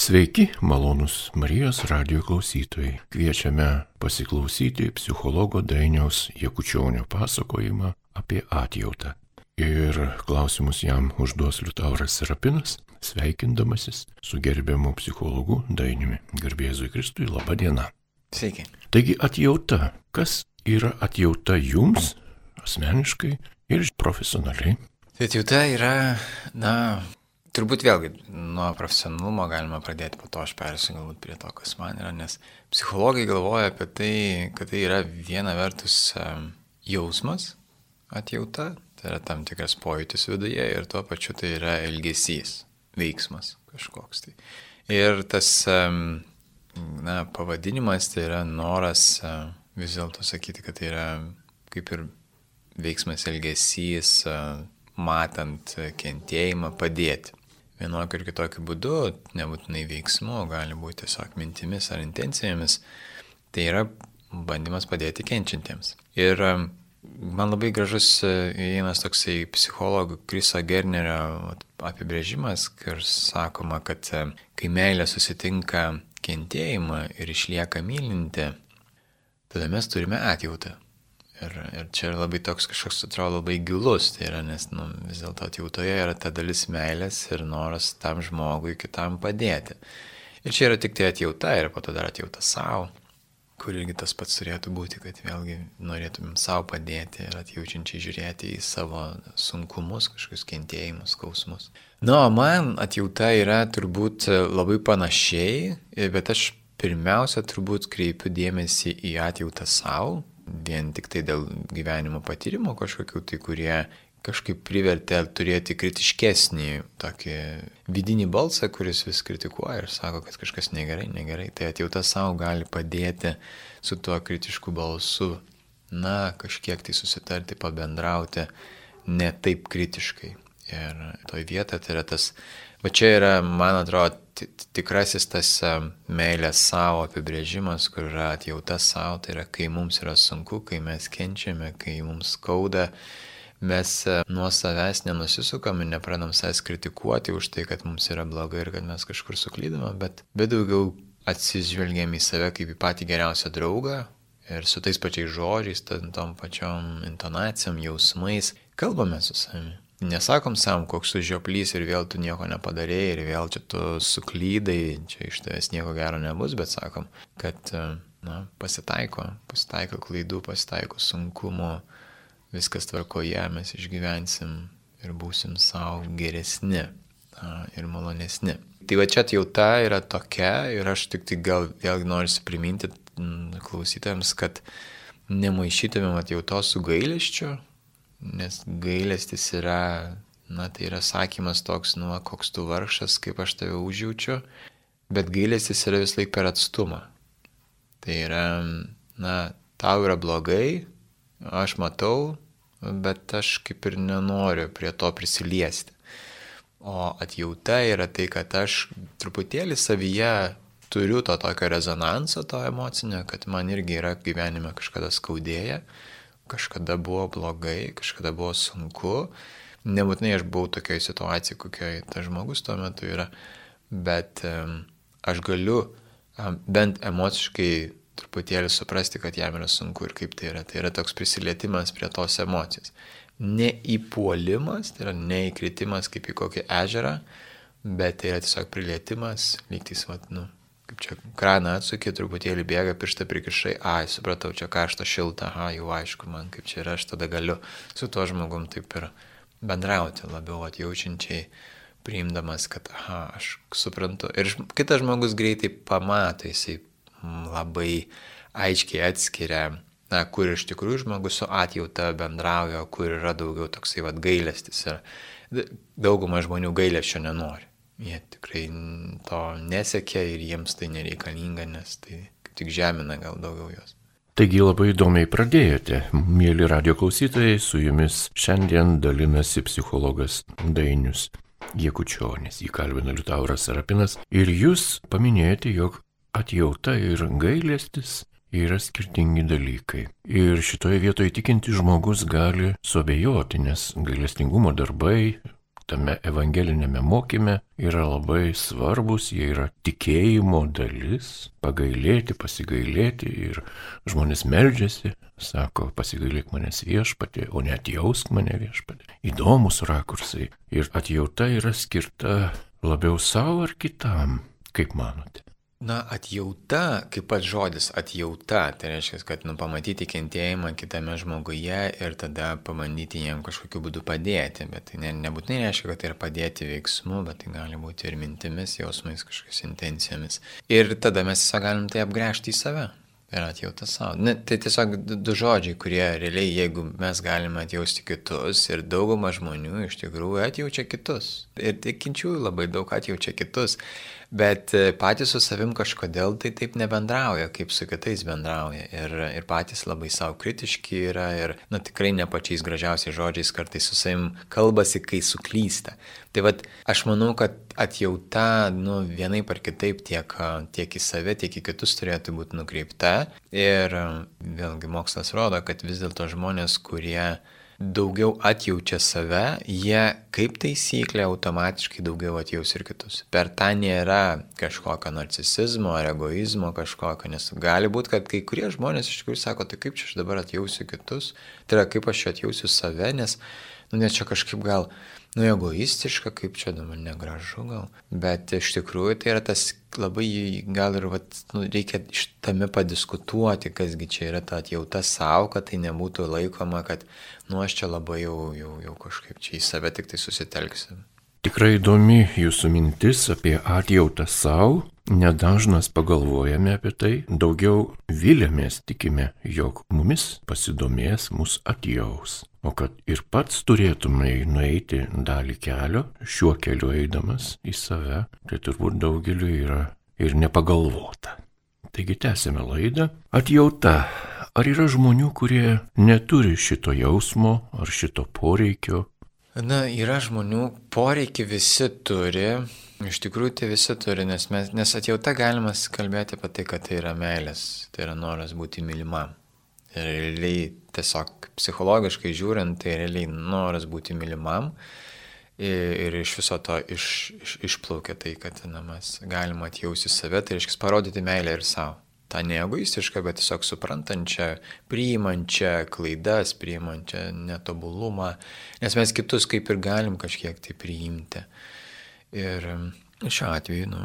Sveiki, malonus Marijos radio klausytojai. Kviečiame pasiklausyti psichologo Dainiaus Jekučionio pasakojimą apie atjautą. Ir klausimus jam užduos Liutauras Serapinas, sveikindamasis su gerbiamu psichologu Dainiumi. Garbėzui Kristui, laba diena. Sveiki. Taigi atjauta. Kas yra atjauta jums asmeniškai ir profesionaliai? Atjauta yra, na, Turbūt vėlgi nuo profesionalumo galima pradėti, po to aš perėsiu galbūt prie to, kas man yra, nes psichologai galvoja apie tai, kad tai yra viena vertus jausmas, atjauta, tai yra tam tikras pojūtis viduje ir tuo pačiu tai yra elgesys, veiksmas kažkoks. Tai. Ir tas na, pavadinimas tai yra noras vis dėlto sakyti, kad tai yra kaip ir veiksmas, elgesys, matant kentėjimą, padėti vienokiu ir kitokiu būdu, nebūtinai veiksmu, gali būti tiesiog mintimis ar intencijomis, tai yra bandymas padėti kenčiantiems. Ir man labai gražus uh, vienas toksai psichologų Kriso Gernerio apibrėžimas, kur sakoma, kad um, kai meilė susitinka kentėjimą ir išlieka mylinti, tada mes turime atjautą. Ir, ir čia labai toks kažkoks atrodo labai gilus, tai yra, nes nu, vis dėlto atjautoje yra ta dalis meilės ir noras tam žmogui kitam padėti. Ir čia yra tik tai atjauta ir po to dar atjauta savo, kur irgi tas pats turėtų būti, kad vėlgi norėtumėm savo padėti ir atjaučiančiai žiūrėti į savo sunkumus, kažkokius kentėjimus, skausmus. Na, nu, man atjauta yra turbūt labai panašiai, bet aš pirmiausia turbūt kreipiu dėmesį į atjautą savo, vien tik tai dėl gyvenimo patyrimo kažkokių, tai kurie kažkaip privertė turėti kritiškesnį tokį vidinį balsą, kuris vis kritikuoja ir sako, kad kažkas negerai, negerai. Tai atjauta savo gali padėti su tuo kritišku balsu, na, kažkiek tai susitarti, pabendrauti, ne taip kritiškai. Ir toj vietoje tai yra tas Va čia yra, man atrodo, tikrasis tas meilės savo apibrėžimas, kur yra atjauta savo, tai yra, kai mums yra sunku, kai mes kenčiame, kai mums skauda, mes nuo savęs nenusisukam ir nepradam savęs kritikuoti už tai, kad mums yra blogai ir kad mes kažkur suklydome, bet, bet daugiau atsižvelgiam į save kaip į patį geriausią draugą ir su tais pačiais žodžiais, tom pačiom intonacijom, jausmais kalbame su savimi. Nesakom sam, koks tu žioplys ir vėl tu nieko nepadarėjai ir vėl čia tu suklydai, čia iš tavęs nieko gero nebus, bet sakom, kad na, pasitaiko, pasitaiko klaidų, pasitaiko sunkumo, viskas tvarkoje, mes išgyvensim ir būsim savo geresni na, ir malonesni. Tai va čia jauta yra tokia ir aš tik tai gal vėlgi noriu priminti klausytėms, kad nemaišytumėm atjautos su gailėščiu, nes gailestis yra, na tai yra sakymas toks, nu, koks tu vargšas, kaip aš tave užjaučiu, bet gailestis yra vis laik per atstumą. Tai yra, na, tau yra blogai, aš matau, bet aš kaip ir nenoriu prie to prisiliesti. O atjauta yra tai, kad aš truputėlį savyje turiu to tokio rezonanso, to emocinio, kad man irgi yra gyvenime kažkada skaudėję kažkada buvo blogai, kažkada buvo sunku. Nebūtinai aš buvau tokioje situacijoje, kokioje tas žmogus tuo metu yra, bet um, aš galiu um, bent emociškai truputėlį suprasti, kad jam yra sunku ir kaip tai yra. Tai yra toks prisilietimas prie tos emocijos. Neįpuolimas, tai yra neįkritimas kaip į kokį ežerą, bet tai yra tiesiog prilietimas, lygtis, vat, nu, kaip čia kraną atsukė, truputėlį bėga, pirštą prikišai, ai, supratau, čia karšta, šilta, aha, jau aišku man, kaip čia yra, aš tada galiu su tuo žmogum taip ir bendrauti labiau atjaučiančiai, priimdamas, kad, aha, aš suprantu. Ir kitas žmogus greitai pamato, jisai labai aiškiai atskiria, na, kur iš tikrųjų žmogus su atjauta bendrauja, kur yra daugiau toksai vad gailestis. Ir dauguma žmonių gailesčio nenori. Jie tikrai to nesiekia ir jiems tai nereikalinga, nes tai tik žemina gal daugiau jos. Taigi labai įdomiai pradėjote. Mėly radio klausytojai, su jumis šiandien dalinasi psichologas Dainius Jekučionis, įkalbina Liutauras Sarapinas. Ir jūs paminėjote, jog atjauta ir gailestis yra skirtingi dalykai. Ir šitoje vietoje tikinti žmogus gali suabejoti, nes gailestingumo darbai tame evangelinėme mokyme yra labai svarbus, jie yra tikėjimo dalis, pagailėti, pasigailėti ir žmonės meldžiasi, sako, pasigailėk manęs viešpatė, o net jausk mane viešpatė. Įdomus rakursai ir atjauta yra skirta labiau savo ar kitam, kaip manote. Na, atjauta, kaip pats žodis atjauta, tai reiškia, kad nu, pamatyti kentėjimą kitame žmoguje ir tada pabandyti jam kažkokiu būdu padėti. Bet tai ne, nebūtinai reiškia, kad tai yra padėti veiksmu, bet tai gali būti ir mintimis, jausmais, kažkokiais intencijomis. Ir tada mes tiesiog galim tai apgręžti į save. Ir atjauta savo. Ne, tai tiesiog du žodžiai, kurie realiai, jeigu mes galime atjausti kitus ir dauguma žmonių iš tikrųjų atjaučia kitus. Ir tikinčiųjų labai daug atjaučia kitus bet e, patys su savim kažkodėl tai taip nebendrauja, kaip su kitais bendrauja. Ir, ir patys labai savo kritiški yra ir, na, tikrai ne pačiais gražiausiais žodžiais kartais su savim kalbasi, kai suklysta. Tai vad, aš manau, kad atjauta, nu, vienai par kitaip tiek, tiek į save, tiek į kitus turėtų būti nukreipta. Ir vėlgi mokslas rodo, kad vis dėlto žmonės, kurie daugiau atjaučia save, jie kaip taisyklė automatiškai daugiau atjaus ir kitus. Per tą nėra kažkokio narcisizmo ar egoizmo kažkokio, nes gali būti, kad kai kurie žmonės iš tikrųjų sako, tai kaip čia aš dabar atjausiu kitus, tai yra kaip aš atjausiu save, nes, nu, nes čia kažkaip gal nu, egoistiška, kaip čia dabar negražu gal. Bet iš tikrųjų tai yra tas labai gal ir vat, nu, reikia tame padiskutuoti, kasgi čia yra ta atjauta savo, kad tai nebūtų laikoma, kad nu aš čia labai jau, jau, jau kažkaip čia į save tik tai susitelksiu. Tikrai įdomi jūsų mintis apie atjautą savo. Nedažnas pagalvojame apie tai, daugiau vilėmės tikime, jog mumis pasidomės, mus atjaus o kad ir pats turėtumai nueiti dalį kelio, šiuo keliu eidamas į save, tai turbūt daugeliu yra ir nepagalvota. Taigi tęsime laidą. Atjauta. Ar yra žmonių, kurie neturi šito jausmo ar šito poreikio? Na, yra žmonių, poreikį visi turi. Iš tikrųjų, tai visi turi, nes, mes, nes atjauta galima kalbėti apie tai, kad tai yra meilės, tai yra noras būti mylimam. Ir realiai tiesiog psichologiškai žiūrint, tai realiai noras būti mylimam. Ir iš viso to iš, iš, išplaukia tai, kad na, mes galime atjausti save, tai reiškia parodyti meilę ir savo. Ta ne egoistiška, bet tiesiog suprantančią, priimančią klaidas, priimančią netobulumą, nes mes kitus kaip ir galim kažkiek tai priimti. Ir šiuo atveju, nu,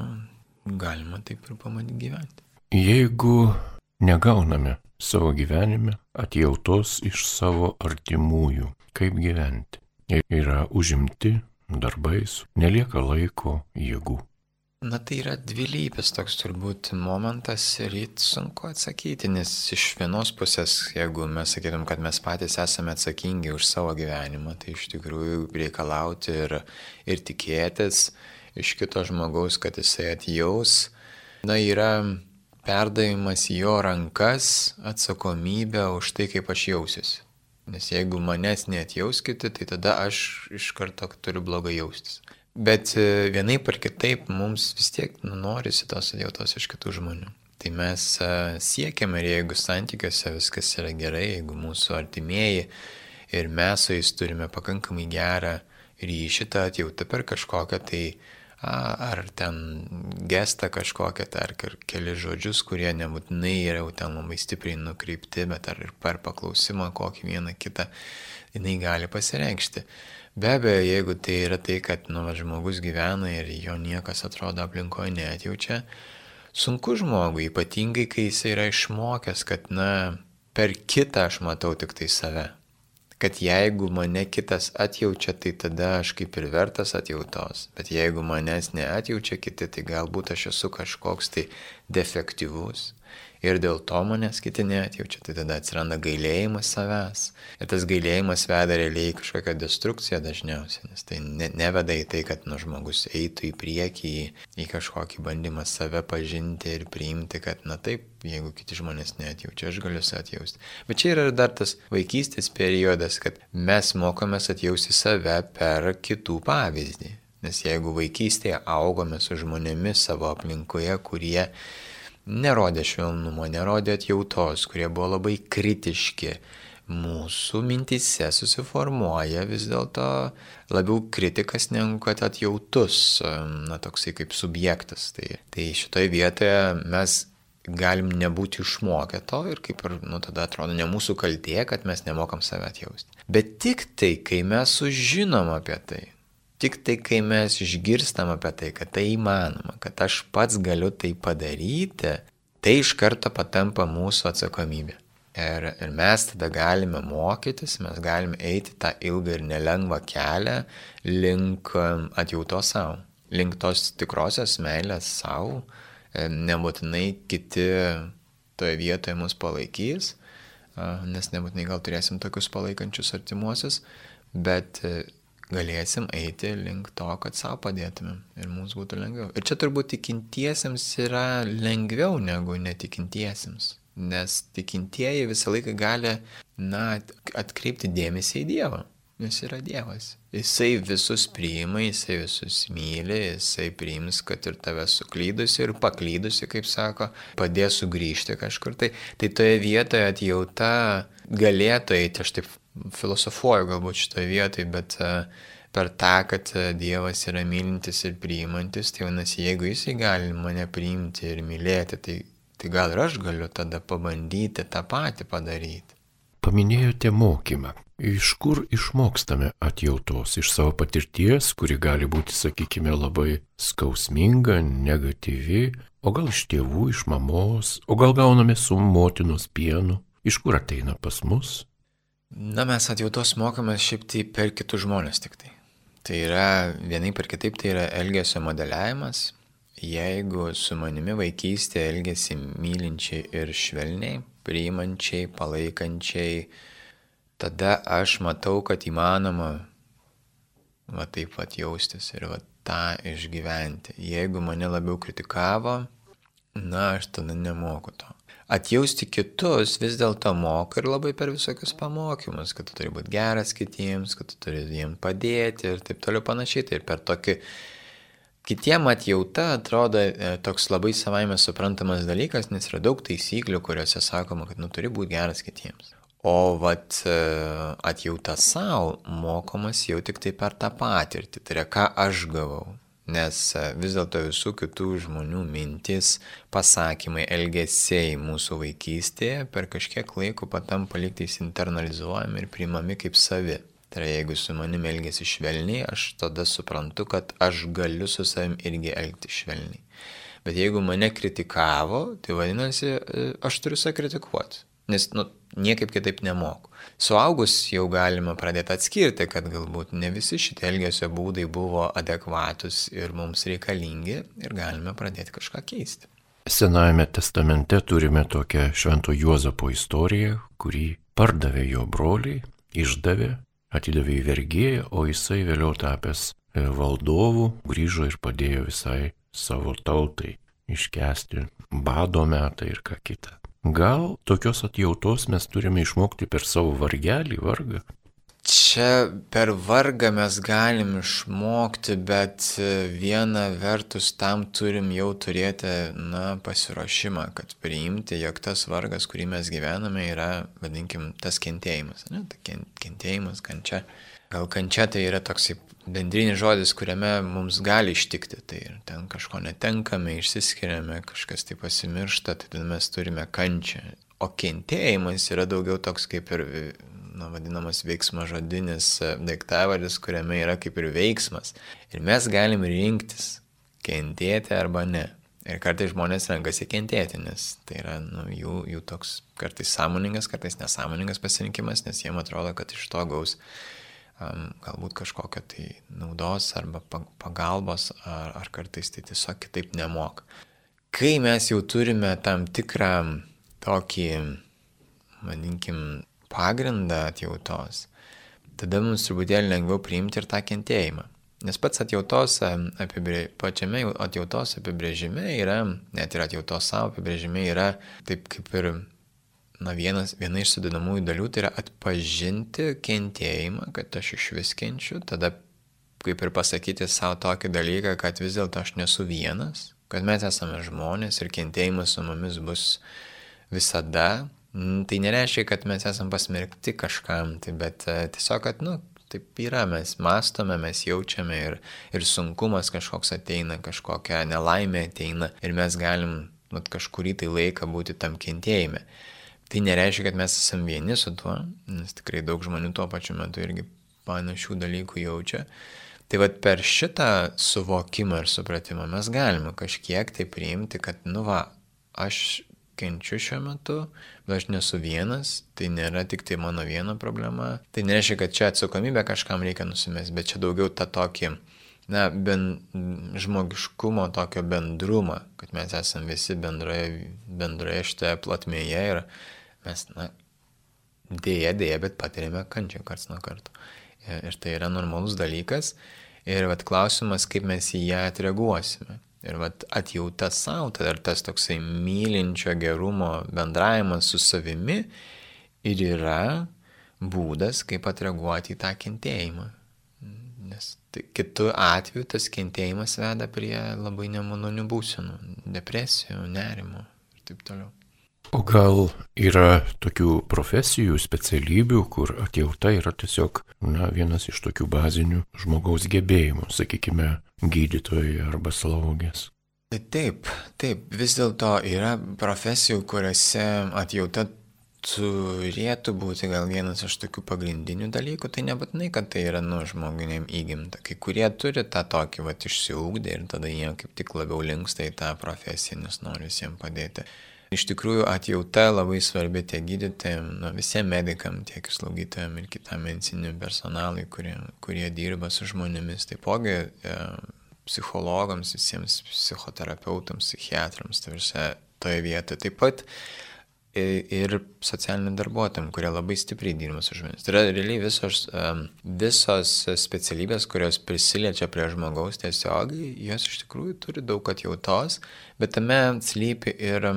galima taip ir pamatyti gyventi. Jeigu negauname savo gyvenime atjautos iš savo artimųjų, kaip gyventi. Jie yra užimti darbais, nelieka laiko, jėgų. Na tai yra dvilypis toks turbūt momentas ir jį sunku atsakyti, nes iš vienos pusės, jeigu mes sakytum, kad mes patys esame atsakingi už savo gyvenimą, tai iš tikrųjų reikalauti ir, ir tikėtis iš kito žmogaus, kad jisai atjaus, na yra perdavimas jo rankas atsakomybę už tai, kaip aš jausiuosi. Nes jeigu manęs neatjauskite, tai tada aš iš karto turiu blogai jaustis. Bet e, vienai par kitaip mums vis tiek nu, norisi tos atjautos iš kitų žmonių. Tai mes e, siekiame ir jeigu santykiuose viskas yra gerai, jeigu mūsų artimieji ir mes su jais turime pakankamai gerą ryšį, tą atjautą per kažkokią tai uh, ar ten gestą kažkokią, tai ar keli žodžius, kurie nebūtinai yra jau ten labai stipriai nukreipti, bet ar ir per paklausimą kokį vieną kitą jinai gali pasireikšti. Be abejo, jeigu tai yra tai, kad nu, žmogus gyvena ir jo niekas atrodo aplinkoje neatjaučia, sunku žmogui, ypatingai kai jis yra išmokęs, kad na, per kitą aš matau tik tai save kad jeigu mane kitas atjaučia, tai tada aš kaip ir vertas atjautos, bet jeigu manęs neatjaučia kiti, tai galbūt aš esu kažkoks tai defektyvus ir dėl to manęs kiti neatjaučia, tai tada atsiranda gailėjimas savęs. Ir tas gailėjimas veda realiai kažkokią destrukciją dažniausiai, nes tai ne, neveda į tai, kad nu, žmogus eitų į priekį, į, į kažkokį bandymą save pažinti ir priimti, kad na taip, jeigu kiti žmonės neatjaučia, aš galiu atjausti. Bet čia yra dar tas vaikystės periodas, kad mes mokomės atjausti save per kitų pavyzdį. Nes jeigu vaikystėje augome su žmonėmis savo aplinkoje, kurie nerodė švelnumo, nerodė atjautos, kurie buvo labai kritiški, mūsų mintise susiformuoja vis dėlto labiau kritikas negu kad atjautus, na toksai kaip subjektas. Tai, tai šitoje vietoje mes galim nebūti išmokę to ir kaip ir, nu, tada atrodo ne mūsų kaltė, kad mes nemokam save atjausti. Bet tik tai, kai mes sužinom apie tai, tik tai, kai mes išgirstam apie tai, kad tai įmanoma, kad aš pats galiu tai padaryti, tai iš karto patampa mūsų atsakomybė. Ir, ir mes tada galime mokytis, mes galime eiti tą ilgą ir nelengvą kelią link um, atjauto savo, link tos tikrosios meilės savo. E, nebūtinai kiti toje vietoje mus palaikys, nes nebūtinai gal turėsim tokius palaikančius artimuosius, bet e, galėsim eiti link to, kad savo padėtumėm ir mums būtų lengviau. Ir čia turbūt tikintiesiems yra lengviau negu netikintiesiems nes tikintieji visą laiką gali, na, atkreipti dėmesį į Dievą, nes yra Dievas. Jisai visus priima, jisai visus myli, jisai priims, kad ir tave suklydusi ir paklydusi, kaip sako, padės sugrįžti kažkur. Tai, tai toje vietoje atjauta galėtų eiti, aš taip filosofuoju galbūt šitoje vietoje, bet uh, per tą, kad Dievas yra mylintis ir priimantis, tai vadinasi, jeigu jisai gali mane priimti ir mylėti, tai Tai gal ir aš galiu tada pabandyti tą patį padaryti. Paminėjote mokymą. Iš kur išmokstame atjautos? Iš savo patirties, kuri gali būti, sakykime, labai skausminga, negatyvi, o gal iš tėvų, iš mamos, o gal gauname su motinos pienu. Iš kur ateina pas mus? Na, mes atjautos mokomės šiaip tai per kitus žmonės tik tai. Tai yra vienai per kitaip, tai yra elgesio modeliavimas, Jeigu su manimi vaikystė elgesi mylinčiai ir švelniai, priimančiai, palaikančiai, tada aš matau, kad įmanoma va taip pat jaustis ir va tą išgyventi. Jeigu mane labiau kritikavo, na, aš tada nemoku to. Atjausti kitus vis dėlto moka ir labai per visokius pamokymus, kad tu turi būti geras kitiems, kad tu turi jiems padėti ir taip toliau panašiai. Tai ir per tokį Kitiem atjauta atrodo e, toks labai savaime suprantamas dalykas, nes yra daug taisyklių, kuriuose sakoma, kad nu turi būti geras kitiems. O vat e, atjauta savo mokomas jau tik tai per tą patirtį, tai yra ką aš gavau. Nes e, vis dėlto visų kitų žmonių mintis, pasakymai, elgesiai mūsų vaikystėje per kažkiek laiko patampa liktais internalizuojami ir priimami kaip savi. Tai yra, jeigu su manimi elgesi švelniai, aš tada suprantu, kad aš galiu su savim irgi elgti švelniai. Bet jeigu mane kritikavo, tai vadinasi, e, aš turiu save kritikuoti. Nes, nu, niekaip kitaip nemoku. Suaugus jau galima pradėti atskirti, kad galbūt ne visi šitie elgesio būdai buvo adekvatus ir mums reikalingi ir galime pradėti kažką keisti. Senajame testamente turime tokią Švento Juozapo istoriją, kurį pardavė jo broliai, išdavė atidavė į vergėją, o jisai vėliau tapęs e, valdovu grįžo ir padėjo visai savo tautai iškesti bado metą ir ką kitą. Gal tokios atjautos mes turime išmokti per savo vargelį, vargą? Čia per vargą mes galim išmokti, bet viena vertus tam turim jau turėti, na, pasiruošimą, kad priimti, jog tas vargas, kurį mes gyvename, yra, vadinkim, tas kentėjimas. Ne? Ta kentėjimas, kančia. Gal kančia tai yra toks bendrinis žodis, kuriame mums gali ištikti. Tai ten kažko netenkame, išsiskiriame, kažkas tai pasimiršta, tai tada mes turime kančią. O kentėjimas yra daugiau toks kaip ir na, vadinamas veiksmo žodinis e, daiktavardis, kuriame yra kaip ir veiksmas. Ir mes galim rinktis kentėti arba ne. Ir kartais žmonės renkasi kentėti, nes tai yra nu, jų, jų toks kartais sąmoningas, kartais nesąmoningas pasirinkimas, nes jiem atrodo, kad iš to gaus galbūt kažkokią tai naudos arba pagalbos, ar, ar kartais tai tiesiog kitaip nemok. Kai mes jau turime tam tikrą tokį, vadinkim, pagrindą atjautos, tada mums truputėlį lengviau priimti ir tą kentėjimą. Nes pats atjautos, apibrė... pačiame atjautos apibrėžime yra, net ir atjautos savo apibrėžime yra taip kaip ir na, vienas, viena iš sudėdamųjų dalių, tai yra atpažinti kentėjimą, kad aš iš vis kenčiu, tada kaip ir pasakyti savo tokį dalyką, kad vis dėlto aš nesu vienas, kad mes esame žmonės ir kentėjimas su mumis bus visada, Tai nereiškia, kad mes esam pasmerkti kažkam, tai bet e, tiesiog, kad, nu, taip yra, mes mastome, mes jaučiame ir, ir sunkumas kažkoks ateina, kažkokia nelaimė ateina ir mes galim vat, kažkurį tai laiką būti tam kentėjime. Tai nereiškia, kad mes esame vieni su tuo, nes tikrai daug žmonių tuo pačiu metu irgi panašių dalykų jaučia. Tai vad per šitą suvokimą ir supratimą mes galime kažkiek tai priimti, kad, nu va, aš kenčiu šiuo metu, bet aš nesu vienas, tai nėra tik tai mano viena problema. Tai nereiškia, kad čia atsakomybę kažkam reikia nusimesti, bet čia daugiau tą tokį, na, ben, žmogiškumo tokio bendrumą, kad mes esame visi bendroje, bendroje šitoje platmėje ir mes, na, dėja, dėja, bet patiriame kančią karts nuo karto. Ir tai yra normalus dalykas. Ir vat klausimas, kaip mes į ją atreaguosime. Ir vat atjauta savo, tai ir tas toksai mylinčio gerumo bendravimas su savimi ir yra būdas, kaip atreaguoti į tą kentėjimą. Tai kitu atveju tas kentėjimas veda prie labai nemalonių būsenų, depresijų, nerimo ir taip toliau. O gal yra tokių profesijų, specialybių, kur atjauta yra tiesiog na, vienas iš tokių bazinių žmogaus gebėjimų, sakykime, gydytojai arba slaugės? Taip, taip, vis dėlto yra profesijų, kuriuose atjauta turėtų būti gal vienas iš tokių pagrindinių dalykų, tai nebūtinai, kad tai yra nu žmoginiam įgimta. Kai kurie turi tą tokį, va, išsiugdę ir tada jie kaip tik labiau linksta į tą profesiją, nes nori visiems padėti. Iš tikrųjų atjauta labai svarbi tiek gydytojams, nu, visiems medikam, tiek ir slaugytojams ir kitam medicininiam personalui, kurie, kurie dirba su žmonėmis. Taipogi e, psichologams, visiems psichoterapeutams, psichiatrams, tai visą toje vietoje. Taip pat ir socialiniam darbuotojams, kurie labai stipriai dirba su žmonėmis. Tai yra realiai visos, visos specialybės, kurios prisiliečia prie žmogaus tiesiogiai, jos iš tikrųjų turi daug atjautos, bet tame slypi ir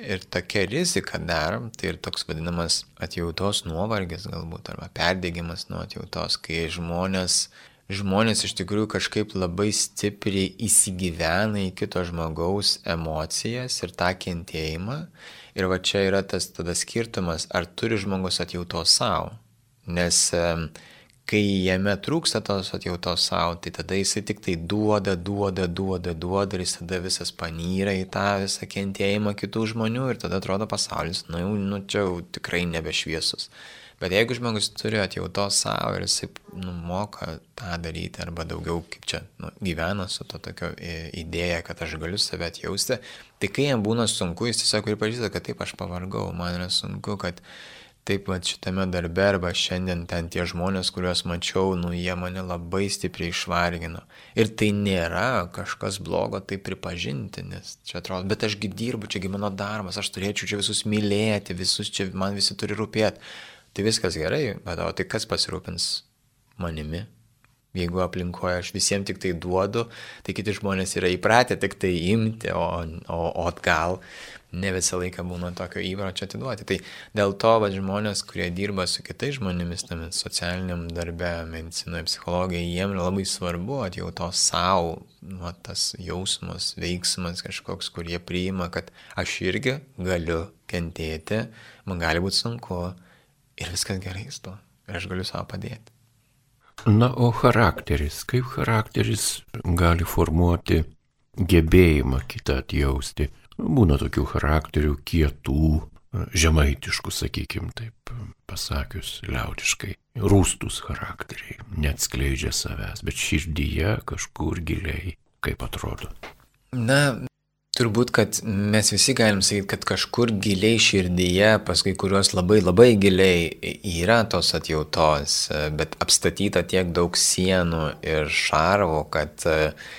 Ir tokia rizika dar, tai ir toks vadinamas atjautos nuovargis galbūt, arba perdėgymas nuo atjautos, kai žmonės, žmonės iš tikrųjų kažkaip labai stipriai įsigyvena į kito žmogaus emocijas ir tą kentėjimą. Ir va čia yra tas tada skirtumas, ar turi žmogus atjautos savo. Nes kai jame trūksta tos atjautos savo, tai tada jisai tik tai duoda, duoda, duoda, duoda ir jis tada visas panyra į tą visą kentėjimą kitų žmonių ir tada atrodo pasaulis, nu jau, nu čia jau tikrai nebešviesus. Bet jeigu žmogus turi atjautos savo ir jisai nu, moka tą daryti arba daugiau kaip čia nu, gyvena su to tokio idėja, kad aš galiu save atjausti, tai kai jam būna sunku, jis tiesiog pripažįsta, kad taip aš pavargau, man yra sunku, kad taip pat šitame darbe arba šiandien ten tie žmonės, kuriuos mačiau, nu jie mane labai stipriai išvargino. Ir tai nėra kažkas blogo tai pripažinti, nes čia atrodo, bet ašgi dirbu, čiagi mano darbas, aš turėčiau čia visus mylėti, visus čia man visi turi rūpėti. Tai viskas gerai, bet o tai kas pasirūpins manimi? Jeigu aplinkoje aš visiems tik tai duodu, tai kiti žmonės yra įpratę tik tai imti, o, o, o atgal ne visą laiką būna tokio įpročio atiduoti. Tai dėl to va, žmonės, kurie dirba su kitais žmonėmis, tame socialiniam darbe, medicinoje, psichologijoje, jiems labai svarbu atjautos savo, va, tas jausmas, veiksmas kažkoks, kurie priima, kad aš irgi galiu kentėti, man gali būti sunku ir viskas gerai su to. Ir aš galiu savo padėti. Na, o charakteris, kaip charakteris gali formuoti gebėjimą kitą atjausti? Būna tokių charakterių kietų, žemaitiškų, sakykim, taip pasakius liaudiškai. Rūstus charakteriai, neatskleidžia savęs, bet širdyje kažkur giliai, kaip atrodo. Na, turbūt, kad mes visi galim sakyti, kad kažkur giliai širdyje, pas kai kuriuos labai labai giliai yra tos atjautos, bet apstatyta tiek daug sienų ir šarvų, kad uh,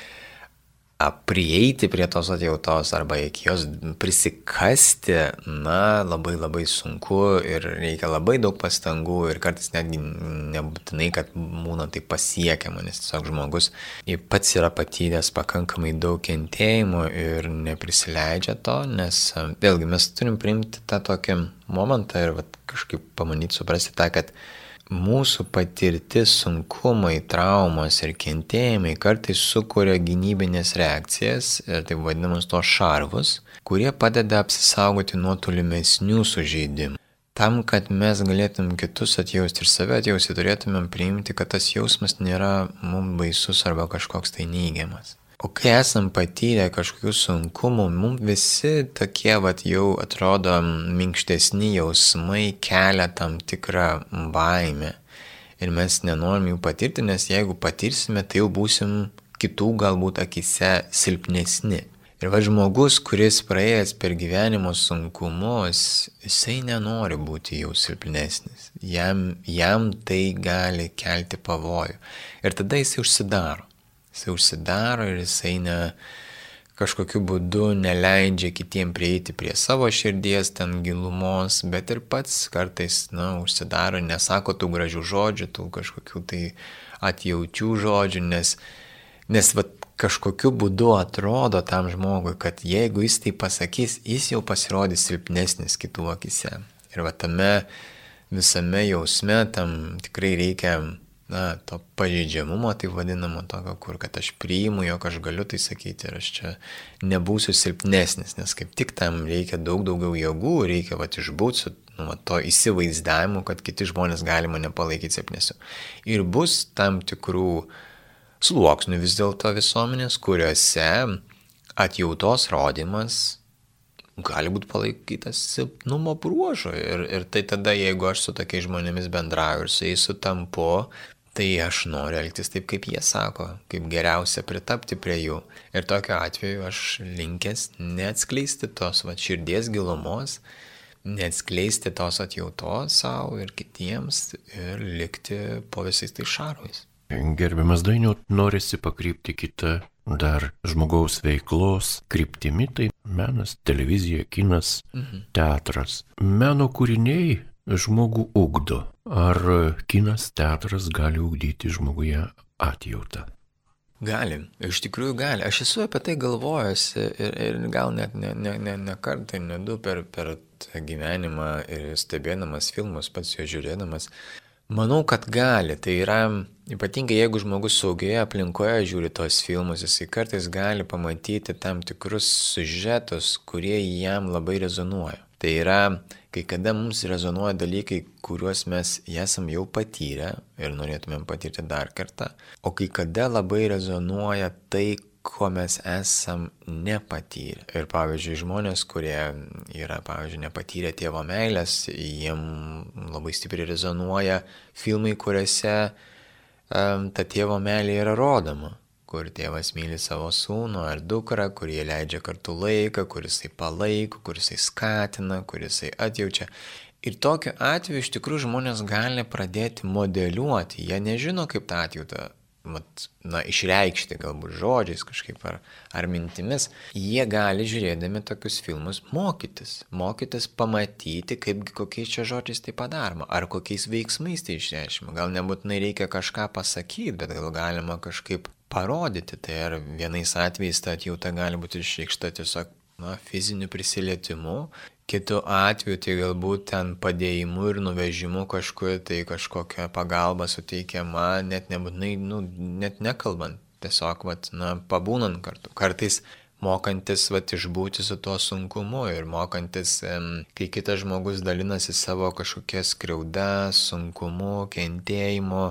prieiti prie tos atjautos arba iki jos prisikasti, na, labai labai sunku ir reikia labai daug pastangų ir kartais netgi nebūtinai, kad būna tai pasiekiama, nes tiesiog žmogus pats yra patyręs pakankamai daug kentėjimų ir neprisileidžia to, nes vėlgi mes turim priimti tą tokį momentą ir vat, kažkaip pamanyti, suprasti tą, kad mūsų patirti sunkumai, traumos ir kentėjimai kartais sukuria gynybinės reakcijas ir taip vadinamus tos šarvus, kurie padeda apsisaugoti nuo tolimesnių sužeidimų. Tam, kad mes galėtum kitus atjausti ir save atjausti, turėtumėm priimti, kad tas jausmas nėra mums baisus arba kažkoks tai neigiamas. O kai esam patyrę kažkokių sunkumų, mums visi tokie vat jau atrodo minkštesni jausmai kelia tam tikrą baimę. Ir mes nenorim jų patirti, nes jeigu patirsime, tai jau būsim kitų galbūt akise silpnesni. Ir va žmogus, kuris praėjęs per gyvenimo sunkumus, jisai nenori būti jau silpnesnis. Jam, jam tai gali kelti pavojų. Ir tada jisai užsidaro. Jisai užsidaro ir jisai ne, kažkokiu būdu neleidžia kitiem prieiti prie savo širdies ten gilumos, bet ir pats kartais, na, užsidaro, nesako tų gražių žodžių, tų kažkokių tai atjaučių žodžių, nes, nes va, kažkokiu būdu atrodo tam žmogui, kad jeigu jis tai pasakys, jis jau pasirodys silpnesnis kitų akise. Ir va tame visame jausme tam tikrai reikia na, to pažeidžiamumo, tai vadinamo tokio, kur kad aš priimu, jog aš galiu tai sakyti ir aš čia nebūsiu silpnesnis, nes kaip tik tam reikia daug daugiau jėgų, reikia va išbūti su nu, va, to įsivaizdavimu, kad kiti žmonės gali mane palaikyti silpnesiu. Ir bus tam tikrų sluoksnių vis dėlto visuomenės, kuriuose atjautos rodimas gali būti palaikytas silpnumo bruožo. Ir, ir tai tada, jeigu aš su tokiais žmonėmis bendrauju ir su jais sutampu, Tai aš noriu elgtis taip, kaip jie sako, kaip geriausia pritapti prie jų. Ir tokiu atveju aš linkęs neatskleisti tos va širdies gilumos, neatskleisti tos atjautos savo ir kitiems ir likti po visais tai šarvais. Gerbiamas dainiu, norisi pakrypti kitą dar žmogaus veiklos kryptimi, tai menas, televizija, kinas, mhm. teatras. Meno kūriniai žmogų ugdo. Ar kinas, teatras gali ugdyti žmoguje atjautą? Gali, iš tikrųjų gali. Aš esu apie tai galvojęs ir, ir gal net ne, ne, ne, ne kartą, ne du per, per gyvenimą ir stebėdamas filmus, pats jo žiūrėdamas. Manau, kad gali. Tai yra ypatingai jeigu žmogus saugioje aplinkoje žiūri tos filmus, jisai kartais gali pamatyti tam tikrus sužetus, kurie jam labai rezonuoja. Tai yra kai kada mums rezonuoja dalykai, kuriuos mes esam jau patyrę ir norėtumėm patirti dar kartą, o kai kada labai rezonuoja tai, ko mes esam nepatyrę. Ir pavyzdžiui, žmonės, kurie yra, pavyzdžiui, nepatyrę tėvo meilės, jiem labai stipriai rezonuoja filmai, kuriuose um, ta tėvo meilė yra rodoma kur tėvas myli savo sūnų ar dukrą, kurie leidžia kartu laiką, kuris tai palaiko, kuris tai skatina, kuris tai atjaučia. Ir tokiu atveju iš tikrųjų žmonės gali pradėti modeliuoti, jie nežino, kaip tą atjautą mat, na, išreikšti galbūt žodžiais kažkaip ar, ar mintimis, jie gali žiūrėdami tokius filmus mokytis, mokytis pamatyti, kaip kokiais čia žodžiais tai padaroma, ar kokiais veiksmais tai išreiškima. Gal nebūtinai reikia kažką pasakyti, bet gal galima kažkaip parodyti, tai ar vienais atvejais ta atjauta gali būti išreikšta tiesiog na, fiziniu prisilietimu, Kitu atveju tai galbūt ten padėjimu ir nuvežimu kažkur, tai kažkokia pagalba suteikiama, net nebūtinai, nu, net nekalbant, tiesiog, vat, na, pabūnant kartu. Kartais mokantis, vat, išbūti su tuo sunkumu ir mokantis, kai kitas žmogus dalinasi savo kažkokia skriauda, sunkumu, kentėjimu,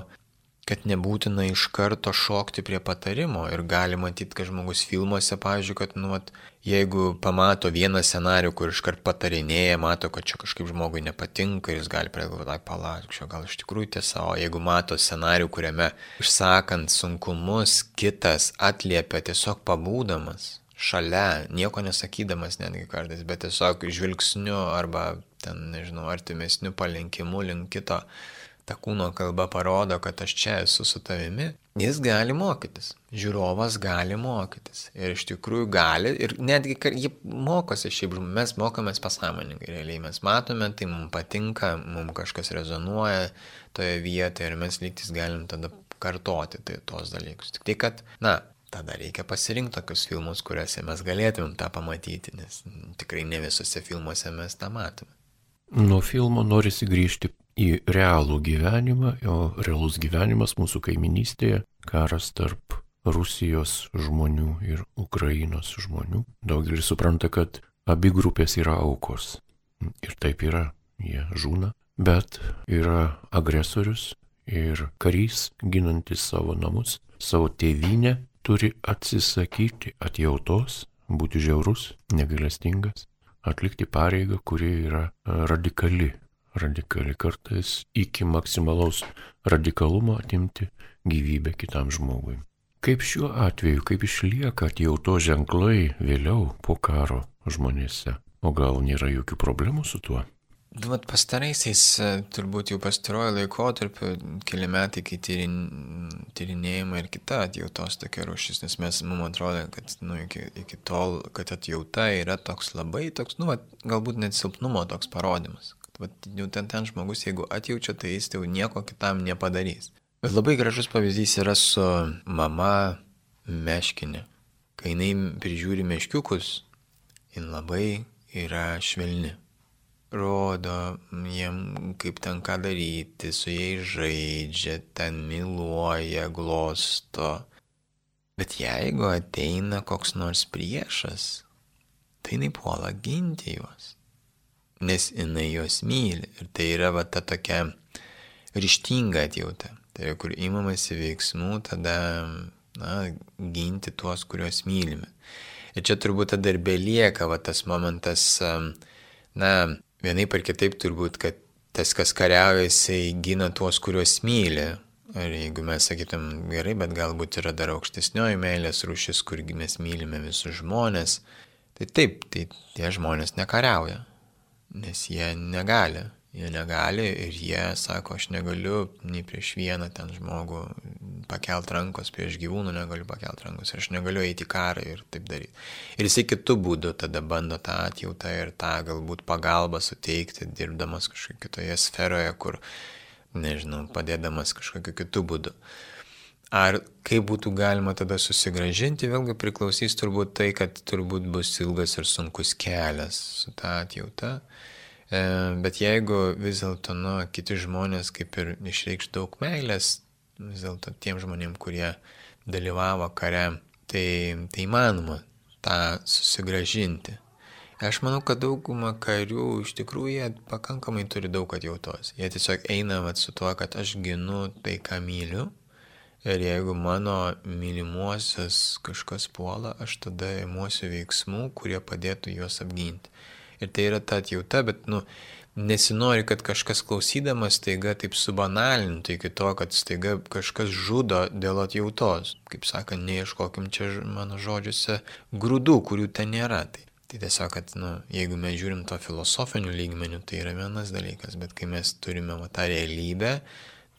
kad nebūtina iš karto šokti prie patarimo. Ir gali matyti, kad žmogus filmuose, pavyzdžiui, kad, nu, vat, jeigu pamato vieną scenarių, kur iškart patarinėja, mato, kad čia kažkaip žmogui nepatinka ir jis gali pradėti, palauk, čia gal iš tikrųjų tiesa, o jeigu mato scenarių, kuriame išsakant sunkumus, kitas atliepia tiesiog pabūdamas, šalia, nieko nesakydamas netgi kartais, bet tiesiog žvilgsniu arba ten, nežinau, artimesniu palinkimu link kito ta kūno kalba parodo, kad aš čia esu su tavimi, jis gali mokytis. Žiūrovas gali mokytis. Ir iš tikrųjų gali, ir netgi jie mokosi šiaip, mes mokomės pasąmoningai, realiai mes matome, tai mums patinka, mums kažkas rezonuoja toje vietoje ir mes lygtis galim tada kartoti tai, tos dalykus. Tik tai, kad, na, tada reikia pasirinkti tokius filmus, kuriuose mes galėtumėm tą pamatyti, nes tikrai ne visose filmuose mes tą matome. Nuo filmo norisi grįžti į realų gyvenimą, o realus gyvenimas mūsų kaiminystėje - karas tarp Rusijos žmonių ir Ukrainos žmonių. Daugelis supranta, kad abi grupės yra aukos. Ir taip yra, jie žūna, bet yra agresorius ir karys ginantis savo namus, savo tėvynę, turi atsisakyti atjautos, būti žiaurus, negalestingas atlikti pareigą, kuri yra e, radikali. Radikali kartais iki maksimalaus radikalumo atimti gyvybę kitam žmogui. Kaip šiuo atveju, kaip išlieka atjauto ženklai vėliau po karo žmonėse? O gal nėra jokių problemų su tuo? Nu, vat pastaraisiais, e, turbūt jau pastaruoju laikotarpiu, keli metai, kai tyrin, tyrinėjama ir kita atjautos tokia rušis, nes mes, mums atrodo, kad nu, iki, iki tol, kad atjauta yra toks labai toks, nu, vat, galbūt net silpnumo toks parodimas. Vat, jau ten, ten žmogus, jeigu atjaučia, tai jis jau nieko kitam nepadarys. Bet labai gražus pavyzdys yra su mama meškinė. Kai jinai prižiūri meškiukus, jin labai yra švelni rodo jiem, kaip ten ką daryti, su jais žaidžia, ten myluoja, glosto. Bet jeigu ateina koks nors priešas, tai jinai puola ginti juos. Nes jinai juos myli. Ir tai yra va ta tokia ryštinga atjauta. Tai yra, kur įmamasi veiksmų, tada na, ginti tuos, kuriuos mylime. Ir čia turbūt tada ir belieka va tas momentas, na, vienai par kitaip turbūt, kad tas, kas kariauja, jisai gina tuos, kuriuos myli. Ar jeigu mes sakytum gerai, bet galbūt yra dar aukštesnioji meilės rūšis, kur mes mylime visus žmonės, tai taip, tai tie žmonės nekariauja, nes jie negali. Jie negali ir jie sako, aš negaliu nei prieš vieną ten žmogų pakelt rankos, prieš gyvūnų negaliu pakelt rankos ir aš negaliu eiti į karą ir taip daryti. Ir jisai kitų būdų tada bando tą atjautą ir tą galbūt pagalbą suteikti, dirbdamas kažkokioje kitoje sferoje, kur, nežinau, padėdamas kažkokiu kitų būdu. Ar kaip būtų galima tada susigražinti, vėlgi priklausys turbūt tai, kad turbūt bus ilgas ir sunkus kelias su tą atjauta. E, bet jeigu vis dėlto, nu, kiti žmonės kaip ir išreikš daug meilės, vis dėlto tiem žmonėm, kurie dalyvavo kare, tai, tai įmanoma tą susigražinti. Aš manau, kad dauguma karių iš tikrųjų jie pakankamai turi daug atjautos. Jie tiesiog eina vat, su tuo, kad aš ginu tai, ką myliu. Ir jeigu mano mylimuosius kažkas puola, aš tada imuosiu veiksmų, kurie padėtų juos apginti. Ir tai yra ta atjauta, bet, nu, nesinori, kad kažkas klausydamas staiga taip subanalintų iki to, kad staiga kažkas žudo dėl atjautos. Kaip sakant, neieškokim čia mano žodžiuose grūdų, kurių ten nėra. Tai, tai tiesiog, kad, nu, jeigu mes žiūrim to filosofinių lygmenių, tai yra vienas dalykas, bet kai mes turime va, tą realybę,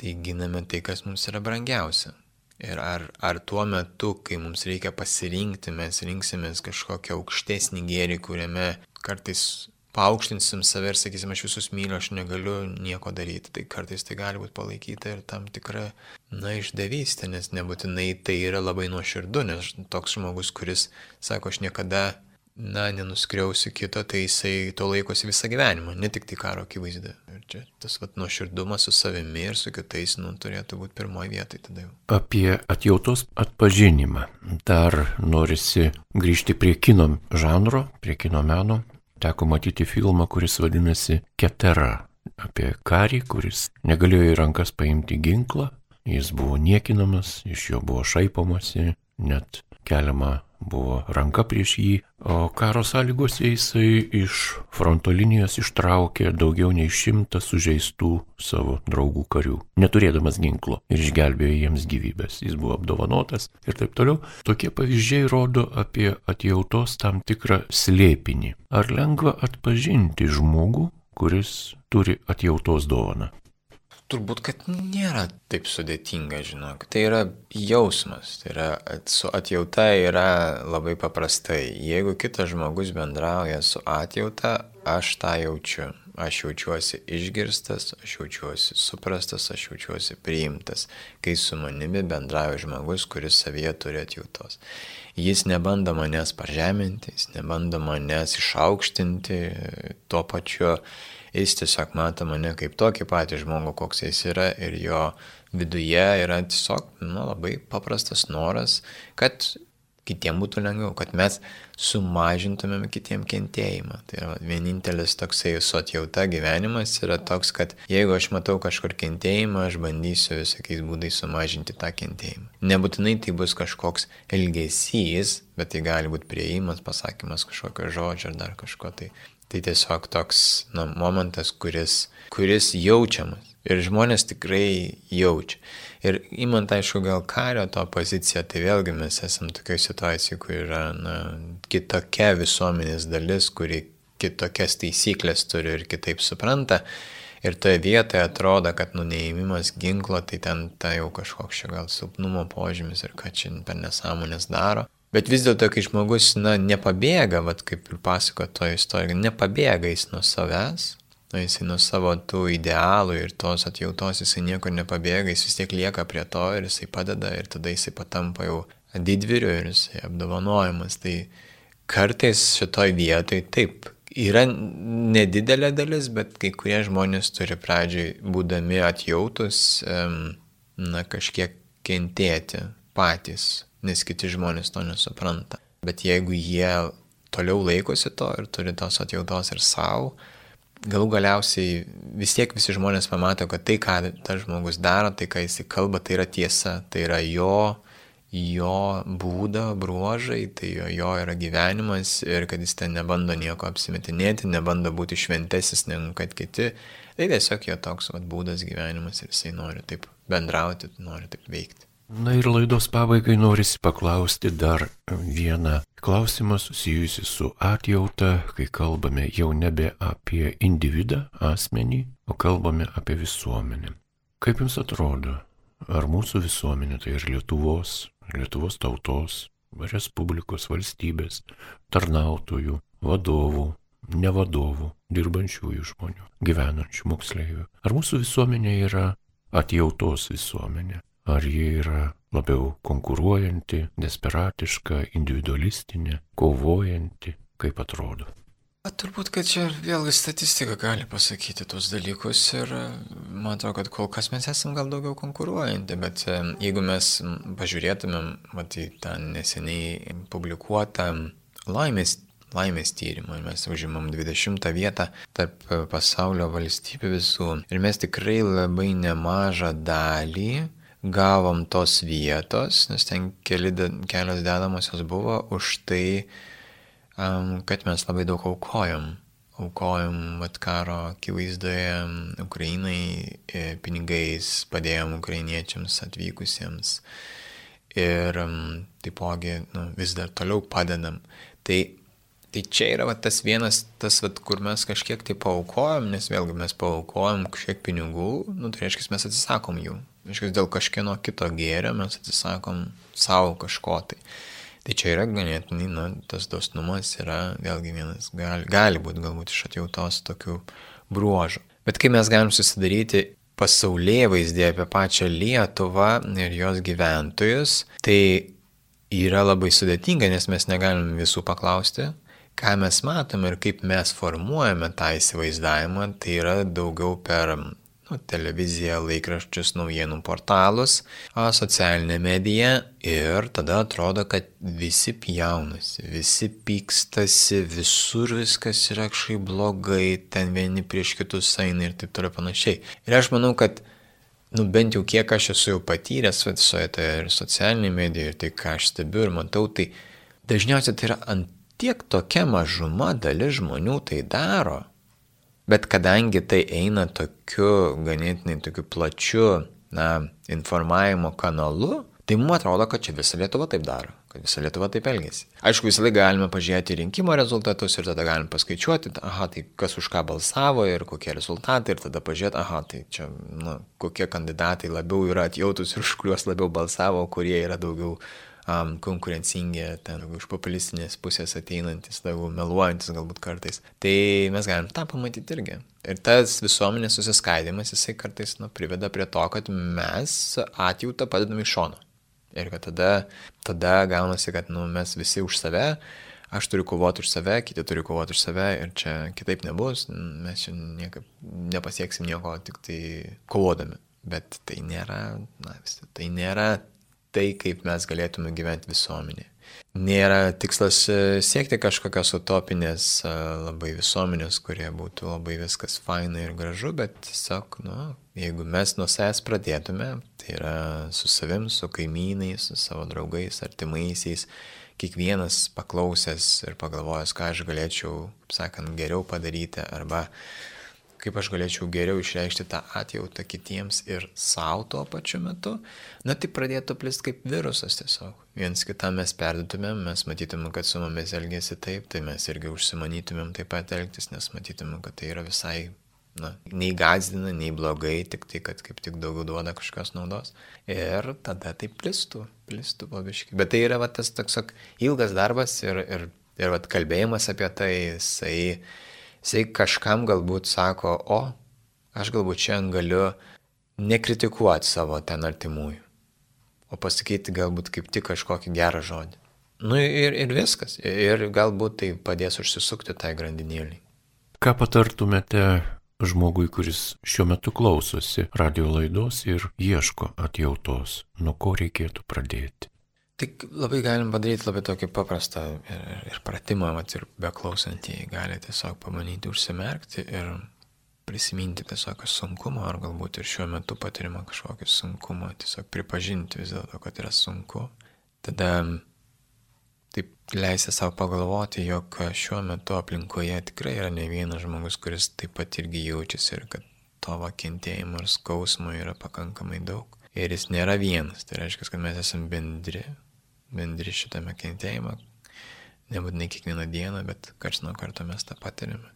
tai giname tai, kas mums yra brangiausia. Ir ar, ar tuo metu, kai mums reikia pasirinkti, mes rinksimės kažkokią aukštesnį gėrį, kuriame kartais paaukštinsim save ir sakysim, aš visus myliu, aš negaliu nieko daryti. Tai kartais tai gali būti palaikyta ir tam tikra, na, išdavystė, nes nebūtinai tai yra labai nuoširdu, nes toks žmogus, kuris sako, aš niekada na, nenuskriausiu kito, tai jisai to laikosi visą gyvenimą, ne tik tai karo akivaizdu. Ir čia tas vat nuoširdumas su savimi ir su kitais, nu, turėtų būti pirmoji vietoje tada jau. Apie atjautos atpažinimą. Dar norisi grįžti prie kino žanro, prie kino meno. Teko matyti filmą, kuris vadinasi Ketera. Apie karį, kuris negalėjo į rankas paimti ginklą, jis buvo niekinamas, iš jo buvo šaipomasi, net keliama buvo ranka prieš jį, o karo sąlygose jisai iš fronto linijos ištraukė daugiau nei šimtą sužeistų savo draugų karių, neturėdamas ginklo ir išgelbėjo jiems gyvybės. Jis buvo apdovanotas ir taip toliau. Tokie pavyzdžiai rodo apie atjautos tam tikrą slėpinį. Ar lengva atpažinti žmogų, kuris turi atjautos dovaną? Turbūt, kad nėra taip sudėtinga, žinok. Tai yra jausmas, tai yra su atjauta yra labai paprastai. Jeigu kitas žmogus bendrauja su atjauta, aš tą jaučiu. Aš jaučiuosi išgirstas, aš jaučiuosi suprastas, aš jaučiuosi priimtas, kai su manimi bendrauja žmogus, kuris savyje turi atjautos. Jis nebando manęs pažeminti, jis nebando manęs išaukštinti, tuo pačiu jis tiesiog mato mane kaip tokį patį žmogų, koks jis yra ir jo viduje yra tiesiog nu, labai paprastas noras, kad kitiem būtų lengviau, kad mes sumažintumėm kitiem kentėjimą. Tai yra vienintelis toksai su atjauta gyvenimas yra toks, kad jeigu aš matau kažkur kentėjimą, aš bandysiu visokiais būdais sumažinti tą kentėjimą. Nebūtinai tai bus kažkoks elgesys, bet tai gali būti prieimas, pasakymas kažkokio žodžio ar dar kažko. Tai, tai tiesiog toks na, momentas, kuris, kuris jaučiamas. Ir žmonės tikrai jaučia. Ir įmant, aišku, gal kario to poziciją, tai vėlgi mes esame tokioje situacijoje, kur yra na, kitokia visuomenės dalis, kuri kitokias taisyklės turi ir kitaip supranta. Ir toje vietoje atrodo, kad nuneimimas ginklo, tai ten ta jau kažkoks čia gal silpnumo požymis ir ką čia per nesąmonės daro. Bet vis dėlto, kai žmogus, na, nepabėga, vat, kaip ir pasako to istorija, nepabėga jis nuo savęs, nu, jisai nuo savo tų idealų ir tos atjautos jisai niekur nepabėga, jis vis tiek lieka prie to ir jisai padeda ir tada jisai patampa jau didvyriu ir jisai apdovanojimas. Tai kartais šitoj vietoj taip. Yra nedidelė dalis, bet kai kurie žmonės turi pradžioj, būdami atjautus, na kažkiek kentėti patys, nes kiti žmonės to nesupranta. Bet jeigu jie toliau laikosi to ir turi tos atjautos ir savo, galų galiausiai vis tiek visi žmonės pamato, kad tai, ką tas žmogus daro, tai, ką jis kalba, tai yra tiesa, tai yra jo, jo būda, bruožai, tai jo, jo yra gyvenimas ir kad jis ten nebando nieko apsimetinėti, nebando būti šventesis negu kad kiti. Tai tiesiog jo toks vat, būdas gyvenimas ir jisai nori taip bendrauti, nori taip veikti. Na ir laidos pabaigai norisi paklausti dar vieną klausimą susijusi su atjauta, kai kalbame jau nebe apie individą, asmenį, o kalbame apie visuomenę. Kaip Jums atrodo, ar mūsų visuomenė, tai ir Lietuvos, Lietuvos tautos, Respublikos valstybės, tarnautojų, vadovų, nevadovų, dirbančiųjų žmonių, gyvenančių moksleivių, ar mūsų visuomenė yra atjautos visuomenė? Ar ji yra labiau konkuruojanti, desperatiška, individualistinė, kovojanti, kaip atrodo? Turbūt, kad čia vėlgi statistika gali pasakyti tos dalykus ir man atrodo, kad kol kas mes esame gal daugiau konkuruojanti, bet e, jeigu mes pažiūrėtumėm, matai, tą neseniai publikuotą laimės, laimės tyrimą, mes užimam 20 vietą tarp pasaulio valstybių visų ir mes tikrai labai nemažą dalį gavom tos vietos, nes ten keli, kelios dedamosios buvo už tai, um, kad mes labai daug aukojom. Aukojom vat karo akivaizdoje Ukrainai e, pinigais, padėjom ukrainiečiams atvykusiems ir um, taipogi nu, vis dar toliau padedam. Tai Tai čia yra va, tas vienas, tas, va, kur mes kažkiek tai paukojom, nes vėlgi mes paukojom kažkiek pinigų, nu, tai reiškia, mes atsisakom jų. Reiškia, dėl kažkieno kito gėrio mes atsisakom savo kažko tai. Tai čia yra ganėtinai, na, tas dosnumas yra vėlgi vienas, gali, gali būti galbūt iš atjautos tokių bruožų. Bet kai mes galim susidaryti pasaulyje vaizdį apie pačią Lietuvą ir jos gyventojus, tai yra labai sudėtinga, nes mes negalim visų paklausti, ką mes matome ir kaip mes formuojame tą įsivaizdavimą, tai yra daugiau per televiziją, laikraščius, naujienų portalus, socialinę mediją ir tada atrodo, kad visi pjaunasi, visi pykstasi, visur viskas yra kažkaip blogai, ten vieni prieš kitus eina ir taip toliau panašiai. Ir aš manau, kad nu bent jau kiek aš esu jau patyręs visoje toje ir socialinėje medijoje ir tai, ką aš stebiu ir matau, tai dažniausiai tai yra ant tiek tokia mažuma dalis žmonių tai daro, bet kadangi tai eina tokiu ganėtinai tokiu plačiu, na, informavimo kanalu, tai mums atrodo, kad čia visa Lietuva taip daro, kad visa Lietuva taip elgesi. Aišku, visą laiką galime pažiūrėti rinkimo rezultatus ir tada galim paskaičiuoti, aha, tai kas už ką balsavo ir kokie rezultatai ir tada pažiūrėti, aha, tai čia, na, kokie kandidatai labiau yra atjautus ir už kuriuos labiau balsavo, kurie yra daugiau um, konkurencingi, ten iš populistinės pusės ateinantis, daugiau meluojantis galbūt kartais. Tai mes galim tą pamatyti irgi. Ir tas visuomenės susiskaidimas, jisai kartais nu, priveda prie to, kad mes atjautą padedam iš šono. Ir kad tada, tada gaunasi, kad nu, mes visi už save, aš turiu kovoti už save, kiti turi kovoti už save ir čia kitaip nebus, mes čia niekaip nepasieksim nieko, tik tai kovodami. Bet tai nėra, na, vis, tai nėra tai, kaip mes galėtume gyventi visuomenėje. Nėra tikslas e, siekti kažkokios utopinės e, labai visuomenės, kurie būtų labai viskas faina ir gražu, bet tiesiog, nu, jeigu mes nuo savęs pradėtume, tai yra su savim, su kaimynais, su savo draugais, artimaisiais, kiekvienas paklausęs ir pagalvojęs, ką aš galėčiau, sakant, geriau padaryti arba kaip aš galėčiau geriau išreikšti tą atjautą kitiems ir savo tuo pačiu metu, na tai pradėtų plist kaip virusas tiesiog. Viens kitam mes perdutumėm, mes matytumėm, kad su mumis elgėsi taip, tai mes irgi užsimanytumėm taip pat elgtis, nes matytumėm, kad tai yra visai, na, nei gazdina, nei blogai, tik tai, kad kaip tik daugiau duoda kažkokios naudos. Ir tada tai plistų, plistų pabiškai. Bet tai yra va, tas toks ilgas darbas ir, ir, ir va, kalbėjimas apie tai, jisai Jisai kažkam galbūt sako, o, aš galbūt šiandien galiu nekritikuoti savo ten artimųjų, o pasakyti galbūt kaip tik kažkokį gerą žodį. Nu ir, ir viskas. Ir galbūt tai padės užsisukti tai grandinėlį. Ką patartumėte žmogui, kuris šiuo metu klausosi radio laidos ir ieško atjautos, nuo ko reikėtų pradėti? Tik labai galim padaryti labai tokį paprastą ir, ir pratimą, mat ir beklausantieji gali tiesiog pamanyti užsimerkti ir prisiminti tiesiog sunkumą, ar galbūt ir šiuo metu patirimą kažkokį sunkumą, tiesiog pripažinti vis dėlto, kad yra sunku. Tada taip leisti savo pagalvoti, jog šiuo metu aplinkoje tikrai yra ne vienas žmogus, kuris taip pat irgi jaučiasi ir kad to kentėjimo ir skausmo yra pakankamai daug. Ir jis nėra vienas, tai reiškia, kad mes esame bendri, bendri šitame kentėjime, nebūtinai kiekvieną dieną, bet karts nuo karto mes tą patiriame.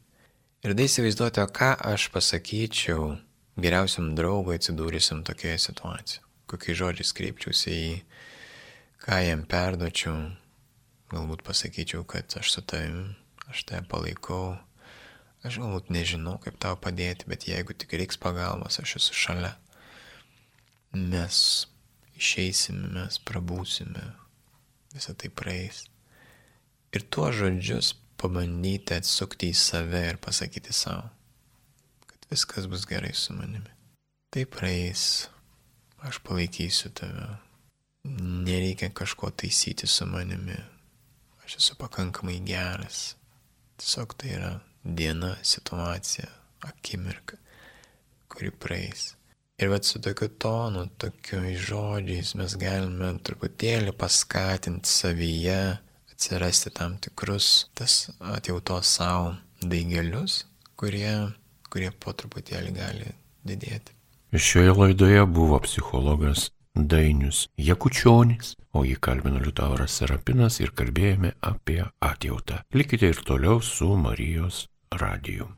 Ir tai įsivaizduoti, o ką aš pasakyčiau geriausiam draugui atsidūrusiam tokioje situacijoje, kokiais žodžiais kreipčiausi į jį, ką jam perdočiau, galbūt pasakyčiau, kad aš su tavim, aš tave palaikau, aš galbūt nežinau, kaip tau padėti, bet jeigu tik reiks pagalbos, aš esu šalia. Mes išeisime, mes prabūsime, visą tai praeis. Ir tuos žodžius pabandyti atsukti į save ir pasakyti savo, kad viskas bus gerai su manimi. Tai praeis, aš palaikysiu tave, nereikia kažko taisyti su manimi, aš esu pakankamai geras. Tiesiog tai yra diena, situacija, akimirka, kuri praeis. Ir vat su tokiu tonu, tokiais žodžiais mes galime truputėlį paskatinti savyje atsirasti tam tikrus tas atjautos savo daigelius, kurie, kurie po truputėlį gali didėti. Šioje laidoje buvo psichologas Dainius Jakučionis, o jį kalbino Liutauras Serapinas ir kalbėjome apie atjautą. Likite ir toliau su Marijos radiju.